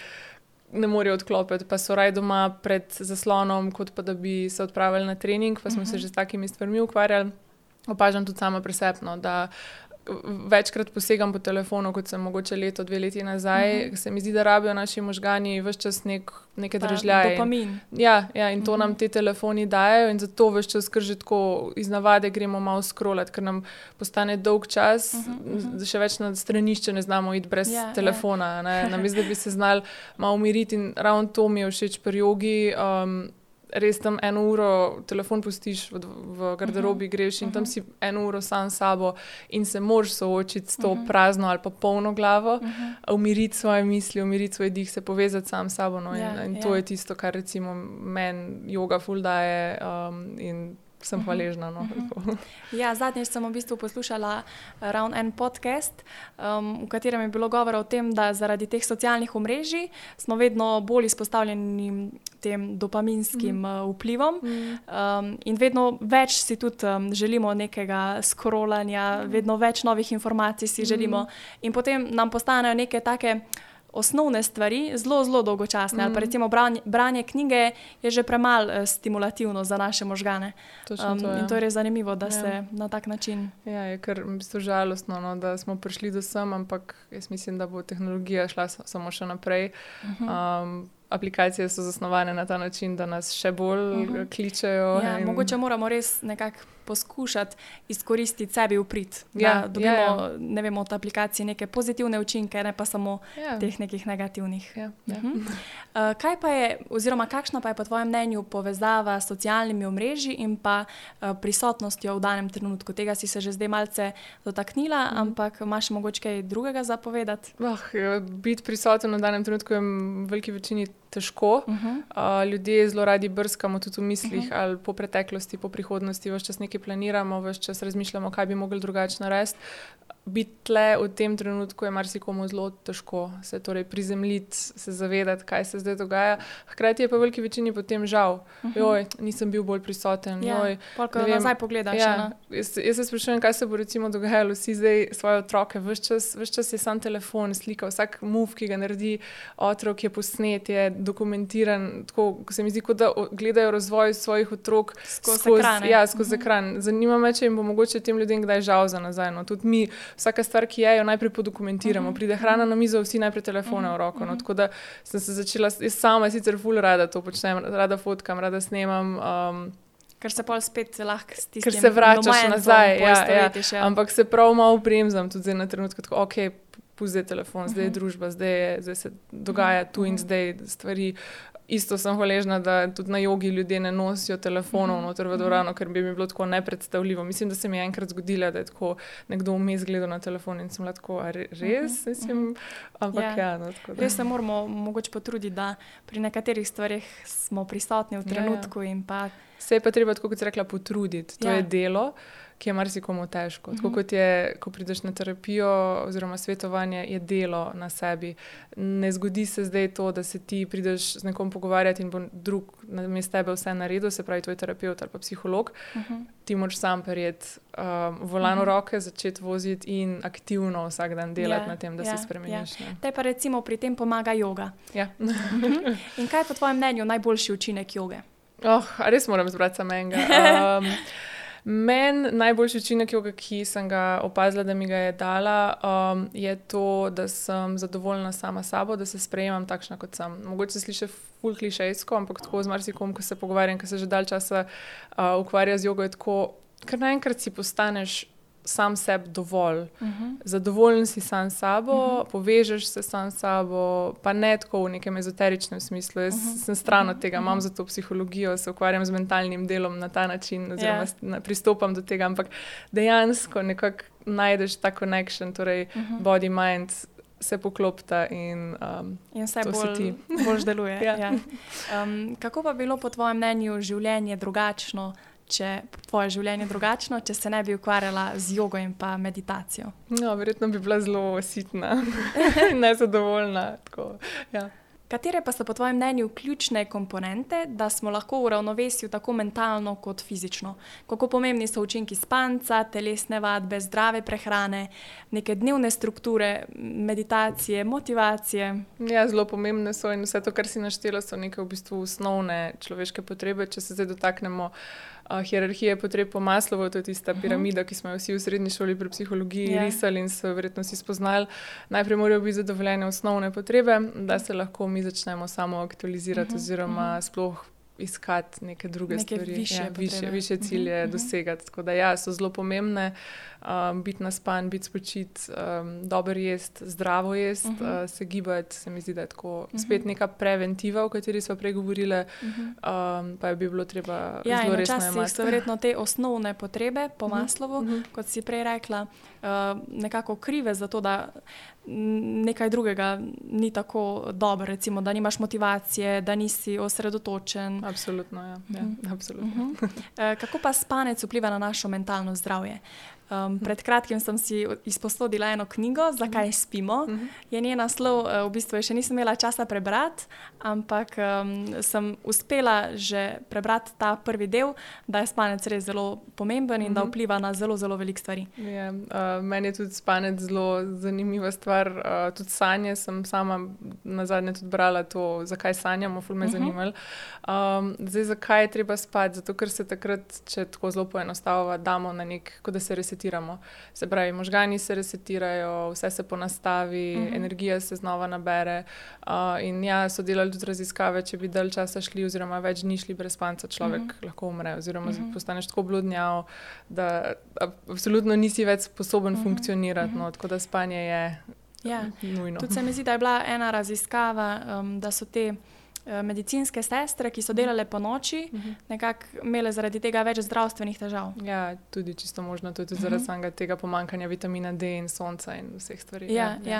ne morejo odklopiti, pa so raj doma pred zaslonom, kot pa da bi se odpravili na trening, pa smo uh -huh. se mhm. že s takimi stvarmi ukvarjali. Opažam tudi sama presepno, da večkrat posegam po telefonu, kot sem mogoče leto, dve leti nazaj, mhm. -huh. se mi zdi, da rabijo naši možgani vse čas nek, neke državljane. Dopamin. Ja, ja, in to uh -huh. nam te telefoni dajo, in zato vse čas, ker že tako iz navade gremo malo scrollati, ker nam postane dolg čas, uh -huh. še več na stranišče ne znamo iti brez ja, ja. telefona. Ja. Namesto da bi se znali malo umiriti, in ravno to mi je všeč pri jogi. Um, res tam eno uro telefon pustiš v, v garderobi, uh -huh. greš in uh -huh. tam si eno uro sam sabo in se moraš soočiti s to uh -huh. prazno ali pa polno glavo, uh -huh. umiriti svoje misli, umiriti svoj dih, se povezati sam s sabo. No, in, ja, in to ja. je tisto, kar recimo meni yoga fuldaje. Um, sem mhm. hvaležna. No, mhm. ja, zadnjič sem v bistvu poslušala eh, ravno en podcast, um, v katerem je bilo govora o tem, da zaradi teh socialnih omrežij smo vedno bolj izpostavljeni tem dopaminskim mm. vplivom mm. Um, in vedno več si tudi um, želimo nekega skrolanja, mm. vedno več novih informacij si mm. želimo, in potem nam postanejo neke take osnovne stvari zelo, zelo dolgočasne. Mm. Recimo branje, branje knjige je že premalo uh, stimulativno za naše možgane. Um, to, ja. In to je res zanimivo, da ja. se na tak način. Ja, je kar v bistvu žalostno, no, da smo prišli do sem, ampak jaz mislim, da bo tehnologija šla samo še naprej. Uh -huh. um, aplikacije so zasnovane na ta način, da nas še bolj uh mhm. -huh. kličejo. Ja, in... Mogoče moramo res nekako poskušati izkoristiti sebi v prid. Ja, da dobimo ja, ja. Ne vem, od aplikacije neke pozitivne učinke, ne pa samo ja. teh nekih negativnih. Ja, ja. -huh. uh, kaj pa je, oziroma kakšna pa je po tvojem mnenju povezava s socialnimi omrežji in pa uh, prisotnostjo v danem trenutku? Tega si se že zdaj malce dotaknila, mhm. ampak imaš mogoče kaj drugega zapovedati? Oh, biti prisoten v danem trenutku je v veliki večini težko. Uh -huh. uh, ljudje zelo radi brskamo tudi v mislih, uh -huh. ali po preteklosti, po prihodnosti, vse čas nekaj planiramo, vse čas razmišljamo, kaj bi mogli drugače narediti biti tle v tem trenutku je marsikomu zelo težko se torej prizemljiti, se zavedati, kaj se zdaj dogaja. Hkrati je pa veliki večini potem žal, uh mhm. -huh. joj, nisem bil bolj prisoten. Ja, Pravno nazaj pogledaš. Ja, jaz, jaz se sprašujem, kaj se bo recimo dogajalo, vsi zdaj svoje otroke, vse čas, čas je sam telefon, slika, vsak muf, ki ga naredi otrok, je posnet, je dokumentiran. Tako se mi zdi, kot da gledajo razvoj svojih otrok skozi, skozi ekran. Ja, skozi uh mhm. -huh. ekran. Zanima me, če jim bo mogoče tem ljudem kdaj žal za nazaj. No, tudi mi vsaka stvar, ki je, jo najprej podokumentiramo. Uh -huh. Pride hrana na mizo, vsi najprej telefone uh -huh. v roko. No, tako da sem se začela, jaz sama sicer ful rada to počnem, rada fotkam, rada snemam. Um, Ker se pa spet lahko stisne. Ker se vračaš nazaj. Ja, ja. ja. Ampak se prav malo bremzam, tudi na trenutek, ko ok, pusti telefon, zdaj je mhm. družba, zdaj, je, zdaj se dogaja tu in zdaj stvari. Isto sem hvaležna, da tudi na jogi ljudje ne nosijo telefonov noter v dvorano, ker bi mi bilo tako nepredstavljivo. Mislim, da se mi je enkrat zgodilo, da je tako nekdo vmes gledal na telefon in sem lahko res. Mislim, ampak ja, ja no, tako, res se moramo mogoče potruditi, da pri nekaterih stvarih smo prisotni v trenutku. Ja, ja. Se je pa treba, kot si rekla, potruditi. To ja. je delo ki je marsikomu težko. Tako mhm. kot je, ko prideš na terapijo oziroma svetovanje, je delo na sebi. Ne zgodi se zdaj to, da se ti prideš z nekom pogovarjati in bo drug na mestu tebe vse naredil, se pravi, tvoj terapeut ali pa psiholog. Uh mhm. -huh. Ti moraš sam prijeti um, volano uh mhm. -huh. roke, začeti voziti in aktivno vsak dan delati ja, na tem, da ja, se spremeniš. Ja. Te pa recimo pri tem pomaga yoga. Ja. -huh. In kaj je po tvojem mnenju najboljši učinek joge? Oh, res moram zbrati samega. Um, Meni najboljši učinek, ki sem ga opazila, da mi ga je dala, um, je to, da sem zadovoljna sama s sabo, da se sprejemam takšna, kot sem. Mogoče se sliši ful klišejsko, ampak tako z marsikom, ko se pogovarjam, ki se že dalj časa uh, ukvarja z jogo, je tako, ker naenkrat si postaneš sam sebi dovolj. Uh mhm. -huh. Zadovoljen si sam s sabo, uh mhm. -huh. povežeš se sam s sabo, pa ne tako v nekem ezoteričnem smislu. Jaz uh mhm. -huh. sem stran od tega, uh -huh. imam za to psihologijo, se ukvarjam z mentalnim delom na ta način, oziroma yeah. Ja. pristopam do tega, ampak dejansko nekako najdeš ta connection, torej uh -huh. body, mind. Se poklopta in, um, in vse bolj, bolj deluje. ja. Ja. Um, kako pa bi bilo, po tvojem mnenju, življenje drugačno, če tvoje življenje drugačno, če se ne bi ukvarjala z jogo in pa meditacijo? No, verjetno bi bila zelo sitna in nezadovoljna. Tako, ja. Katere pa so po tvojem mnenju ključne komponente, da smo lahko v ravnovesju tako mentalno kot fizično? Kako pomembni so učinki spanca, telesne vadbe, zdrave prehrane, neke dnevne strukture, meditacije, motivacije? Ja, zelo pomembne so in vse to, kar si naštela, so neke v bistvu osnovne človeške potrebe. Če se zdaj dotaknemo uh, hierarhije potreb po Maslovu, to je tista mhm. piramida, ki smo jo vsi v srednji šoli pri psihologiji yeah. Ja. risali in so verjetno vsi spoznali. Najprej morajo biti zadovoljene osnovne potrebe, da se lahko mi začnemo samo aktualizirati, uh mhm, -huh, oziroma uh -huh. sploh iskati neke druge neke stvari, više, ja, više, više cilje uh -huh. dosegati. Tako da ja, so zelo pomembne. Uh, um, biti na span, biti spočit, um, dobro jesti, zdravo jesti, uh -huh. uh, se gibati. Se mi zdi, da je tako uh -huh. spet neka preventiva, o kateri smo prej govorili, uh -huh. um, pa je bi bilo treba ja, zelo resno. Ja, so verjetno te osnovne potrebe po uh -huh. maslovu, uh -huh. kot si prej rekla, uh, nekako krive za to, da. Nekaj drugega ni tako dobro, recimo, da nimaš motivacije, da nisi osredotočen. Absolutno. Ja. Ja, uh -huh. absolutno. Uh -huh. Kako pa spanec vpliva na našo mentalno zdravje? Um, pred kratkim sem si izposodila eno knjigo, Zakaj spimo. Uh -huh. Je njen naslov, uh, v bistvu še nisem imela časa prebrati, ampak um, sem uspela že prebrati ta prvi del, da je spanec res zelo pomemben in uh -huh. da vpliva na zelo, zelo veliko stvari. Yeah, ja, uh, meni je tudi spanec zelo zanimiva stvar. Uh, tudi sanje sem sama na zadnje tudi brala to, zakaj sanjamo, ful me uh -huh. zanimalo. Um, zdaj, zakaj je treba spati? Zato, ker se takrat, če tako zelo poenostavljamo, damo na nek, kot da se resetiramo. Se pravi, možgani se resetirajo, vse se ponastavi, uh mhm. -huh. energija se znova nabere. Uh, in ja, so delali tudi raziskave, če bi dalj časa šli, oziroma več dni šli brez spanca, človek uh mhm. -huh. lahko umre, oziroma uh mhm. -huh. postaneš tako bludnjav, da absolutno nisi več sposoben uh -huh. funkcionirati. No, tako da spanje je. Ja. Tudi se mi zdi, da je bila ena raziskava, um, da so te. Eh, medicinske sestre, ki so delale po noči, uh mhm. -huh. nekako imele zaradi tega več zdravstvenih težav. Ja, tudi čisto možno, tudi zaradi uh mhm. -huh. tega pomankanja vitamina D in sonca in vseh stvari. Ja, ja, ja.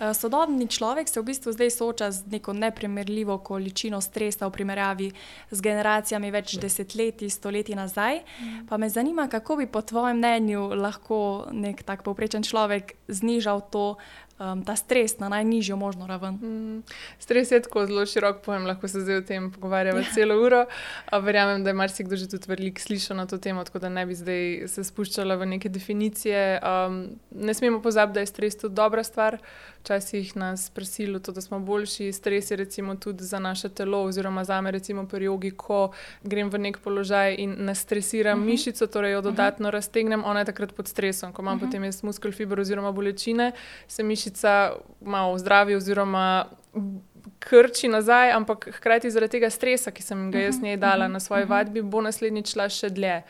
Ja. Uh, sodobni človek se v bistvu zdaj sooča z neko neprimerljivo količino stresa v primerjavi z generacijami več desetletij, stoletij nazaj. Uh mhm. -huh. Pa me zanima, kako bi po tvojem mnenju lahko nek tak povprečen človek znižal to um, ta stres na najnižjo možno raven. Mm, stres je tako zelo širok pojem, lahko se zdaj o tem pogovarjamo ja. celo uro. Verjamem, da je marsikdo že tudi veliko slišal na to temo, tako da ne bi zdaj se spuščala v neke definicije. Um, ne smemo pozabiti, da je stres tudi dobra stvar. Včasih nas prisilijo to, da smo boljši. Stres je recimo tudi za naše telo, oziroma za me, recimo pri jogi, ko grem v nek položaj in nastresiram uh mhm. -huh. mišico, torej jo dodatno uh -huh. raztegnem, ona je takrat pod stresom. Ko imam uh mhm. -huh. potem jaz muskel fiber oziroma bolečine, se mišica malo zdravi, oziroma krči nazaj, ampak hkrati zaradi tega stresa, ki sem ga jaz mhm, njej dala mhm, na svoji mhm. vadbi, bo naslednjič šla še dlje.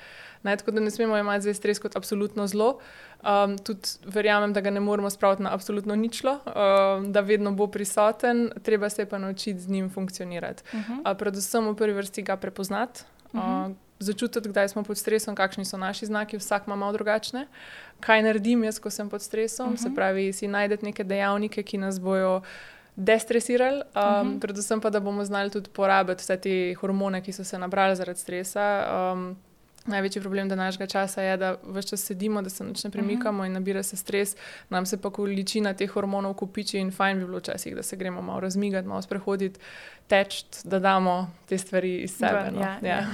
Ne, tako da ne smemo imeti zdaj stres kot absolutno zlo. Um, tudi verjamem, da ga ne moremo spraviti na absolutno ničlo, um, da vedno bo prisoten, treba se pa naučiti z njim funkcionirati. Uh -huh. uh, predvsem v prvi vrsti ga prepoznati. Uh -huh. uh, začutiti, kdaj smo pod stresom, kakšni so naši znaki, vsak ima malo drugačne. Kaj naredim jaz, ko sem pod stresom? Uh -huh. Se mhm. pravi, si najdete neke dejavnike, ki nas bojo destresirali, um, uh -huh. predvsem pa, da bomo znali tudi porabiti vse te hormone, ki so se nabrali zaradi stresa. Um, Največji problem današnjega časa je, da vse čas sedimo, da se ne premikamo uh -huh. in nabira se stres, nam se pa količina teh hormonov kupiči in fajn bi bilo včasih, da se gremo malo razmigati, malo sprehoditi, teč, da damo te stvari iz sebe. No. Ja, ja. Ja.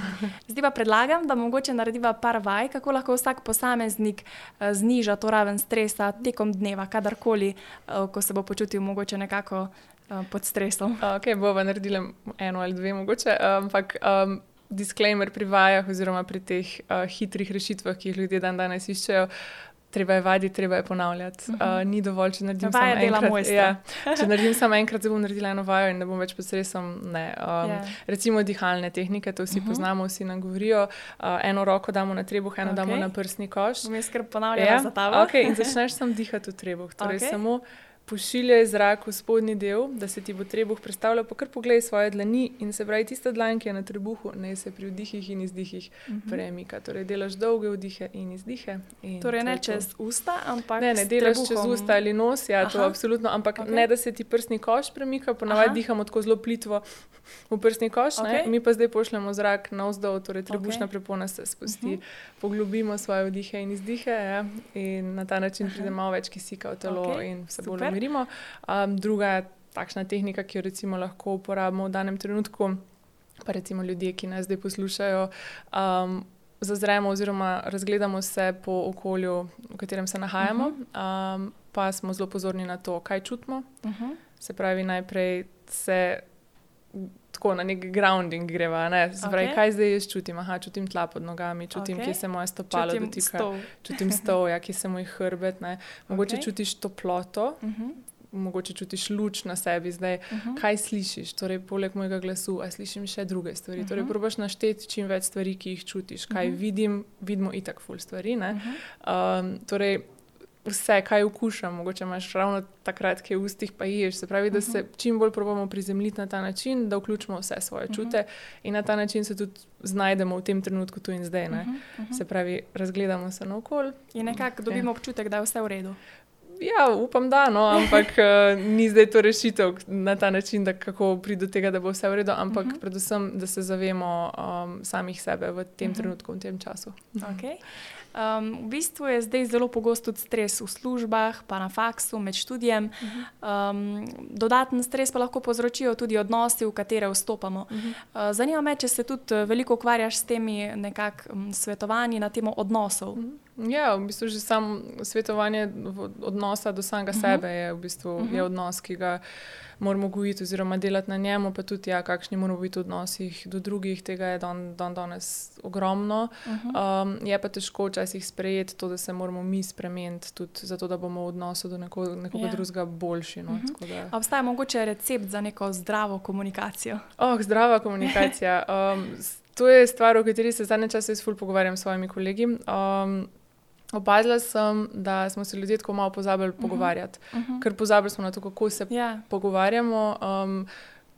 Zdaj pa predlagam, da mogoče narediva par vaj, kako lahko vsak posameznik uh, zniža to raven stresa tekom dneva, kadarkoli, uh, ko se bo počutil mogoče nekako uh, pod stresom. Ok, bova naredila eno ali dve mogoče, ampak. Um, disclaimer pri vajah, oziroma pri teh uh, hitrih rešitvah, ki jih ljudje dan danes iščejo. Treba je vaditi, treba je ponavljati. Uh -huh. uh, ni dovolj, če naredim samo enkrat. Ja, če naredim samo enkrat, bom naredila eno vajo in ne bom več pod stresom. Um, yeah. Ja. Recimo dihalne tehnike, to vsi uh mhm. -huh. poznamo, vsi nam govorijo. Uh, eno roko damo na trebuh, eno okay. damo na prsni koš. Mi skrb ponavljamo ja. za ta vrh. Okay, in začneš sam dihati v trebuh. Torej okay. samo pošiljaj zrak v spodnji del, da se ti bo trebuh predstavljal, pa kar pogledaj svoje dlani in se pravi, tista dlan, ki je na trebuhu, ne se pri vdihih in izdihih uh mhm. -huh. premika. Torej, delaš dolge vdihe in izdihe. In torej, ne čez usta, ampak ne, ne delaš trebuhom. čez usta ali nos, ja, Aha. to absolutno, ampak okay. ne da se ti prsni koš premika, ponavadi dihamo tako zelo plitvo v prsni koš, okay. mi pa zdaj pošljemo zrak na vzdolj, torej trebušna okay. prepona se spusti, uh mhm. -huh. poglobimo svoje vdihe in izdihe ja, in na ta način pride malo več kisika v telo okay. in se bolj umirimo umirimo. Um, druga takšna tehnika, ki jo recimo lahko uporabimo v danem trenutku, pa recimo ljudje, ki nas zdaj poslušajo. Um, Zazremo, oziroma razgledamo se po okolju, v katerem se nahajamo, uh -huh. um, pa smo zelo pozorni na to, kaj čutimo. Uh -huh. Se pravi, najprej se tako na nek grounding greva. Ne? Se pravi, okay. kaj zdaj jaz čutim? Aha, čutim tla pod nogami, čutim, okay. kje se moje stopalo dotika, stol. čutim stol, ja, kje se moj hrbet. Ne? Mogoče okay. čutiš toploto. Uh mhm. -huh. Mogoče čutiš luč na sebi, zdaj, uh mhm. -huh. kaj slišiš, torej, poleg mojega glasu, ali slišim še druge stvari. Uh -huh. Torej, mhm. probaš našteti čim več stvari, ki jih čutiš, kaj uh -huh. vidim, vidimo itak, ful stvari. Uh -huh. um, torej, vse, kaj okušam, mogoče imaš ravno takrat, ki je v ustih, pa ješ. Se pravi, da se mhm. čim bolj probujemo prizemljiti na ta način, da vključimo vse svoje mhm. čute uh -huh. in na ta način se tudi znajdemo v tem trenutku, tu in zdaj. -huh, uh -huh. Se pravi, razgledamo se naokol. In nekako dobimo ja. občutek, da je vse v redu. Ja, upam, da no, ampak uh, ni zdaj to rešitev na ta način, da kako pride do tega, da bo vse v redu, ampak uh mhm. -huh. predvsem, da se zavemo um, samih sebe v tem uh -huh. trenutku, v tem času. Okay. Um, v bistvu je zdaj zelo pogost tudi stres v službah, pa na faksu, med študijem. Uh -huh. um, dodaten stres pa lahko povzročijo tudi odnosi, v katere vstopamo. Uh -huh. uh, zanima me, če se tudi veliko ukvarjaš s temi nekakšnimi svetovanji na temo odnosov. Uh -huh. Ja, v bistvu že samo svetovanje odnosa do samega uh -huh. sebe je, v bistvu, uh -huh. je odnos, ki ga moramo gojiti, oziroma delati na njemu, pa tudi, ja, kakšni moramo biti v odnosih do drugih. Tega je dan, dan danes ogromno. Uh -huh. um, je pa težko včasih sprejeti to, da se moramo mi spremeniti, tudi zato, da bomo v odnosu do neko, nekoga yeah. Ja. drugega boljši. No? Uh -huh. da... Obstaja mogoče recept za neko zdravo komunikacijo? Oh, zdrava komunikacija. Um, to je stvar, o kateri se zadnje čase zelo pogovarjam s svojimi kolegi. Um, Opazila sem, da smo se ljudje tako malo pozabili uh mhm. -huh. pogovarjati, uh mhm. -huh. ker pozabili smo na to, kako se yeah. Ja. pogovarjamo. Um,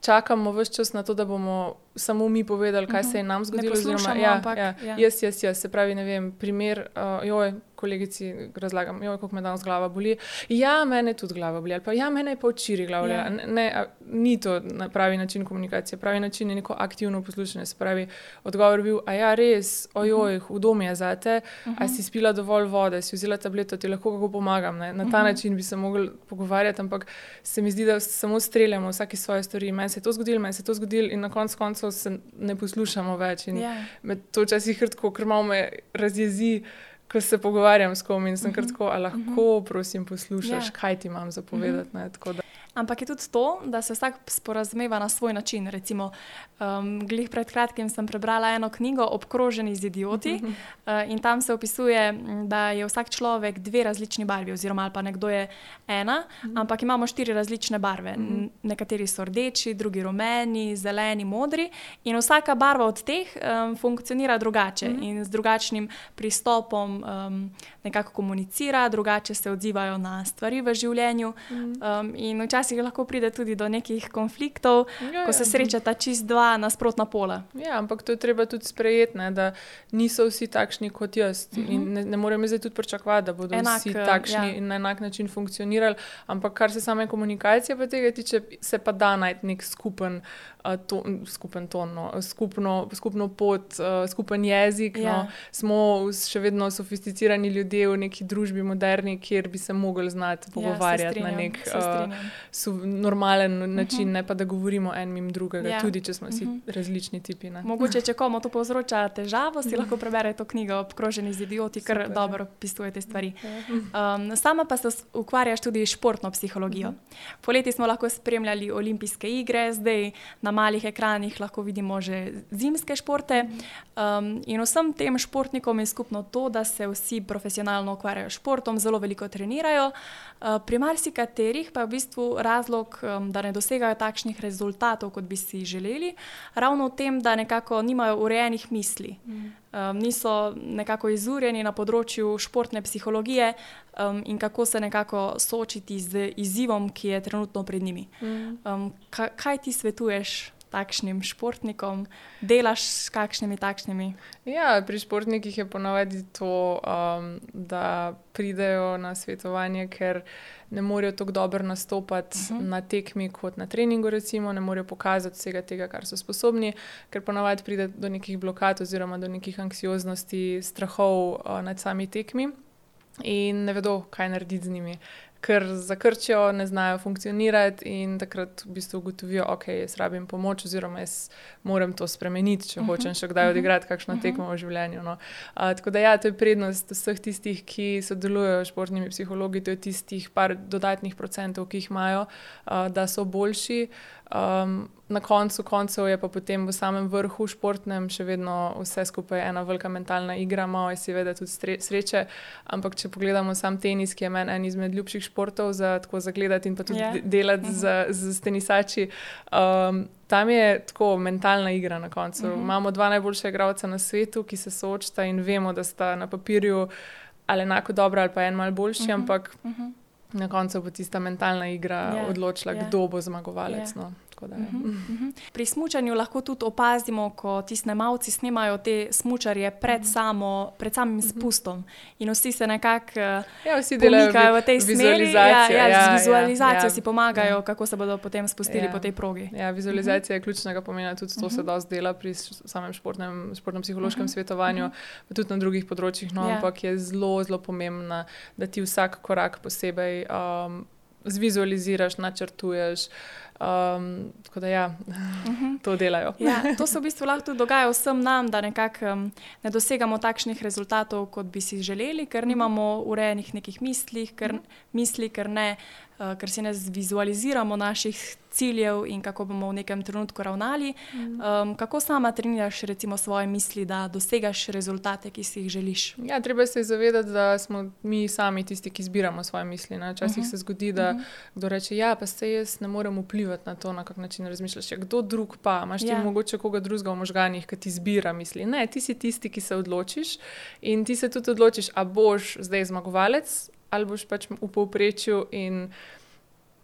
čakamo vse čas na to, da bomo samo mi povedali, kaj uh -huh. se je nam zgodilo. Oziroma, ja, ampak, ja, ja. Jaz, jaz, jaz, se pravi, ne vem, primer, uh, joj, kolegici razlagam, kako me danes glava boli. Ja, mene tudi glava boli, ali pa ja, mene je pa včeraj glava boli. Ja. Ne, a, ni to na pravi način komunikacije, pravi način je neko aktivno poslušanje. Se pravi, odgovor je bil, a ja, res, ojoj, -huh. hudo mi je za te, uh -huh. a si spila dovolj vode, si vzela tableto, ti lahko kako pomagam. Ne? Na ta uh -huh. način bi se mogli pogovarjati, ampak se mi zdi, da samo streljamo vsake svoje stvari. Meni se je to zgodilo, meni se je to zgodilo in na koncu koncev se ne poslušamo več. Ja. to včasih hrtko, ker malo me razjezi ko se pogovarjam s kom in sem uh -huh. kratko, ali lahko, uh -huh. prosim, poslušaš. Ja. kaj ti imam za povedati. Uh -huh. Ampak je tudi to, da se vsak sporazumeva na svoj način. Recimo, um, glih pred kratkim sem prebrala eno knjigo Obkroženi z idioti uh, in tam se opisuje, da je vsak človek dve različni barvi, oziroma pa nekdo je ena, uh -huh. ampak imamo štiri različne barve. Uh -huh. Nekateri so rdeči, drugi rumeni, zeleni, modri in vsaka barva od teh um, funkcionira drugače uh -huh. in z drugačnim pristopom um, nekako komunicira, drugače se odzivajo na stvari v življenju. Uh -huh. um, včasih lahko pride tudi do nekih konfliktov, ja, ko se ja. srečata čist dva nasprotna pola. Ja, ampak to je treba tudi sprejeti, ne, da niso vsi takšni kot jaz. Uh -huh. ne, ne moremo zdaj tudi pričakovati, da bodo enak, vsi eh, takšni ja. in na enak način funkcionirali. Ampak kar se same komunikacije pa tega tiče, se pa da najti nek skupen. To, skupen ton, no, skupno, skupno pot, uh, skupen jezik. No. Ja. No. Smo še vedno sofisticirani ljudje v neki družbi, moderni, kjer bi se mogli znati ja, pogovarjati ja, na nek uh, normalen način, uh mhm. -huh. ne pa da govorimo en mim drugega, ja. tudi če smo vsi uh mhm. -huh. različni tipi. Ne. Mogoče, če komu to povzroča težavo, si lahko prebere to knjigo Obkroženi z idioti, ker Super, dobro opisuje te stvari. Um, sama pa se ukvarjaš tudi s športno psihologijo. Uh -huh. Poleti smo lahko spremljali olimpijske igre, zdaj na malih ekranih lahko vidimo že zimske športe. Um, in vsem tem športnikom je skupno to, da se vsi profesionalno ukvarjajo s športom, zelo veliko trenirajo. Uh, pri marsikaterih pa je v bistvu razlog, um, da ne dosegajo takšnih rezultatov, kot bi si želeli, ravno v tem, da nekako nimajo urejenih misli. Mm. Um, niso nekako izurjeni na področju športne psihologije um, in kako se nekako soočiti z izzivom, ki je trenutno pred njimi. Mm. Um, kaj, kaj ti svetuješ takšnim športnikom, delaš s kakšnimi takšnimi? Ja, pri športnikih je ponovadi to, um, da pridejo na svetovanje, ker ne morejo tako dobro nastopati uh mhm. -huh. na tekmi kot na treningu, recimo, ne morejo pokazati vsega tega, kar so sposobni, ker ponovadi pride do nekih blokad oziroma do nekih anksioznosti, strahov uh, nad sami tekmi. In ne vedo, kaj narediti z njimi ker zakrčijo, ne znajo funkcionirati in takrat v bistvu ugotovijo, okay, jaz rabim pomoč, oziroma jaz moram to spremeniti, če uh -huh. hočem še kdaj mhm. odigrati kakšno uh mhm. -huh. tekmo v življenju. No. A, tako da, ja, to je prednost vseh tistih, ki sodelujejo s športnimi psihologi, to je tistih par dodatnih procentov, ki jih imajo, a, da so boljši. Um, na koncu koncev je pa potem v samem vrhu športnem še vedno vse skupaj ena velika mentalna igra, malo je seveda tudi sreče. Ampak če pogledamo sam tenis, ki je meni en izmed ljubših športov za tako zagledati in pa tudi yeah. Ja. delati uh -huh. z, z tenisači. Um, tam je tako mentalna igra na koncu. Uh mhm. -huh. Imamo dva najboljša igralca na svetu, ki se soočata in vemo, da sta na papirju ali enako dobra ali pa en mal boljši, uh mhm. -huh. ampak uh mhm. -huh. Na koncu bo tista mentalna igra yeah. Ja, odločila, yeah. Ja. kdo bo zmagovalec. Yeah. No. Da, uh -huh, uh -huh. Pri smutku lahko tudi opazimo, ko ti snemalci snemajo te smučarje pred, uh -huh. samo, pred samim spustom. In vsi se nekako ja, delajo v tej smeri. Ja, ja, ja, z vizualizacijo ja, ja. si pomagajo, ja. kako se bodo potem spustili ja. po tej progi. Ja, vizualizacija uh -huh. je ključnega pomena, tudi to uh -huh. se dosti dela pri samem športnem, športnem psihološkem uh -huh. svetovanju, uh -huh. pa tudi na drugih področjih. No, ja. Ampak je zelo, zelo pomembna, da ti vsak korak posebej um, zvizualiziraš, načrtuješ. Um, tako da, ja, uh mhm. -huh. to delajo. Ja, to se v bistvu lahko tudi dogaja vsem nam, da nekako um, ne dosegamo takšnih rezultatov, kot bi si želeli, ker nimamo urejenih nekih misli, ker, misli, ker ne uh, ker si ne vizualiziramo naših ciljev in kako bomo v nekem trenutku ravnali. Um, kako sama treniraš recimo, svoje misli, da dosegaš rezultate, ki si jih želiš? Ja, treba se zavedati, da smo mi sami tisti, ki izbiramo svoje misli. Včasih uh -huh. se zgodi, da uh -huh. kdo reče: Ja, pa se jaz ne morem vplivati na to, na kak način razmišljaš. Ja, kdo drug pa, imaš ti ja. mogoče koga drugega v možganjih, ki ti izbira misli. Ne, ti si tisti, ki se odločiš in ti se tudi odločiš, a boš zdaj zmagovalec ali boš pač v povprečju in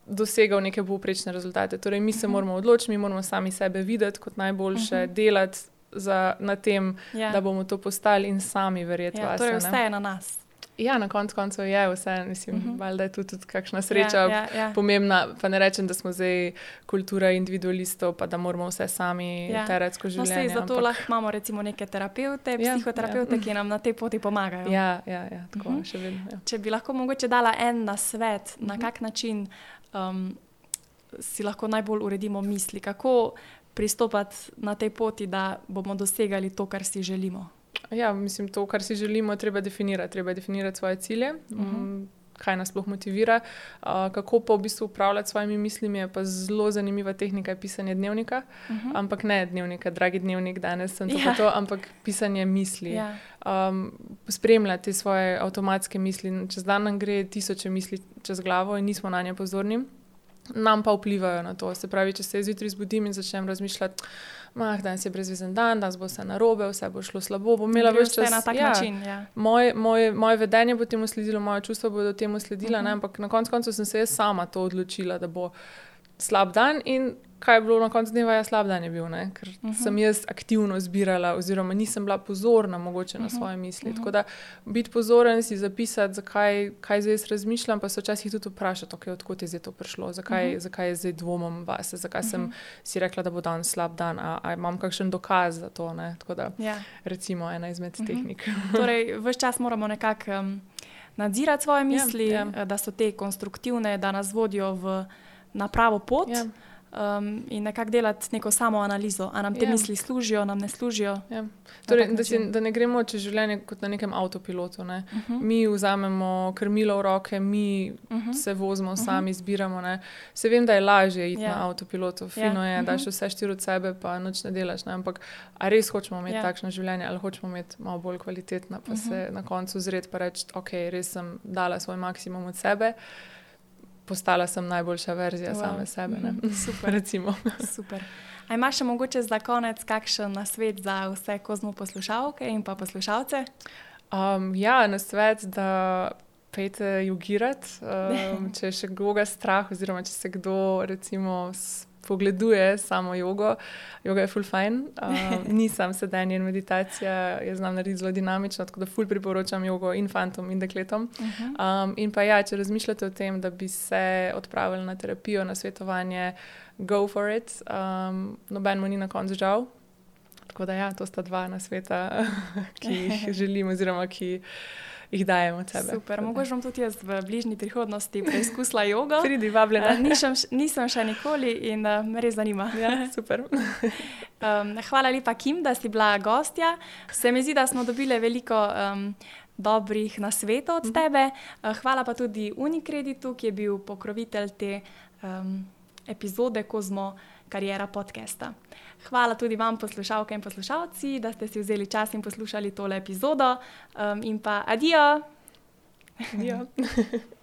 dosegal neke povprečne rezultate. Torej, mi se mhm. moramo odločiti, mi moramo sami sebe videti kot najboljše, uh mhm. -huh. delati za, na tem, ja. da bomo to postali in sami verjeti. Ja, torej, vse je na nas. Ja, na koncu koncev je vse, mislim, uh -huh. da je tudi, tudi kakšna sreča ja, ja, ja. pomembna. Pa ne rečem, da smo zdaj kultura individualistov, pa da moramo vse sami ja. terati skozi no, življenje. No, zato ampak... lahko imamo recimo neke terapeute, ja, psihoterapeute, ja. ki nam na tej poti pomagajo. Ja, ja, ja tako uh mhm. -huh. še vedno. Ja. Če bi lahko mogoče dala en na svet, uh -huh. na mhm. kak način um, si lahko najbolj uredimo misli, kako pristopati na tej poti, da bomo dosegali to, kar si želimo. Ja, mislim, to, kar si želimo, treba definirati. Treba definirati svoje cilje, uh -huh. um, kaj nas sploh motivira. Uh, kako pa v bistvu upravljati s svojimi mislimi, je pa zelo zanimiva tehnika pisanja dnevnika. Uh -huh. Ampak ne dnevnika, dragi dnevnik, danes sem ja. to, ampak pisanje misli. Ja. Um, spremljati svoje avtomatske misli. Čez dan nam gre tisoče misli čez glavo in nismo na nje pozorni nam pa vplivajo na to. Se pravi, če se zjutraj zbudim in začnem razmišljati, da danes je brezvezen dan, da bo vse narobe, vse bo šlo slabo, bom imela več časa na tak ja, način. Ja. Moje, moje, moje vedenje bo temu sledilo, moje čustva bodo temu sledila, uh mhm. -huh. ampak na koncu sem se jaz sama to odločila, da bo slab dan in kaj je bilo na koncu dneva, ja, slab dan je bil, ne? ker uh mhm. -huh. sem jaz aktivno zbirala, oziroma nisem bila pozorna mogoče na uh mhm. -huh. svoje misli. Uh -huh. Tako da biti pozoren, si zapisati, zakaj, kaj zdaj razmišljam, pa se včasih tudi vprašati, okay, odkot je zdaj to prišlo, zakaj, uh -huh. zakaj je zdaj dvomom vase, zakaj uh -huh. sem mhm. si rekla, da bo dan slab dan, a, a imam kakšen dokaz za to. Ne? Tako da, ja. recimo, ena izmed uh -huh. tehnik. torej, vse čas moramo nekako um, nadzirati svoje ja, misli, ja, ja. da so te konstruktivne, da nas vodijo v, na pravo pot. Ja um, in nekako delati neko samo analizo, ali nam te ja. misli služijo, nam ne služijo. Ja. Torej, da, si, da ne gremo čez življenje kot na nekem avtopilotu. Ne? Uh mhm. -huh. Mi vzamemo krmilo v roke, mi uh mhm. -huh. se vozimo, uh mhm. -huh. sami izbiramo. Ne? Se vem, da je lažje iti ja. na avtopilotu, ja. fino ja. je, da uh -huh. še vse štiri od sebe, pa noč ne delaš. Ne? Ampak ali res hočemo imeti ja. takšno življenje, ali hočemo imeti malo bolj kvalitetno, pa uh -huh. se na koncu zred in reči, ok, res sem dala svoj maksimum od sebe postala sem najboljša verzija wow. same sebe. Ne? Mhm. Super. Super. A imaš še mogoče za konec kakšen nasvet za vse kozmo poslušalke in pa poslušalce? Um, ja, na svet, da pejte jogirati, um, če je še koga strah, oziroma če se kdo recimo pogleduje samo jogo. Joga je full fine, uh, nisem sedenje in meditacija, jaz znam narediti zelo dinamično, tako da full priporočam jogo in fantom in dekletom. Um, in pa ja, če razmišljate o tem, da bi se odpravili na terapijo, na svetovanje, go for it, um, noben mu ni na koncu žal. Tako da ja, to sta dva na sveta, ki jih želim oziroma ki jih dajem od sebe. Super, mogoče bom tudi jaz v bližnji prihodnosti preizkusila jogo. Pridi, vabljena. Uh, nisem, nisem še nikoli in uh, me res zanima. Ja, super. um, hvala lepa, Kim, da si bila gostja. Se mi zdi, da smo dobili veliko. Um, Dobrih nasvetov od mhm. tebe. Hvala pa tudi Unikreditu, ki je bil pokrovitelj te um, epizode Kozmo Karijera podcasta. Hvala tudi vam, poslušalke in poslušalci, da ste si vzeli čas in poslušali tole epizodo. Um, in pa adijo! adijo.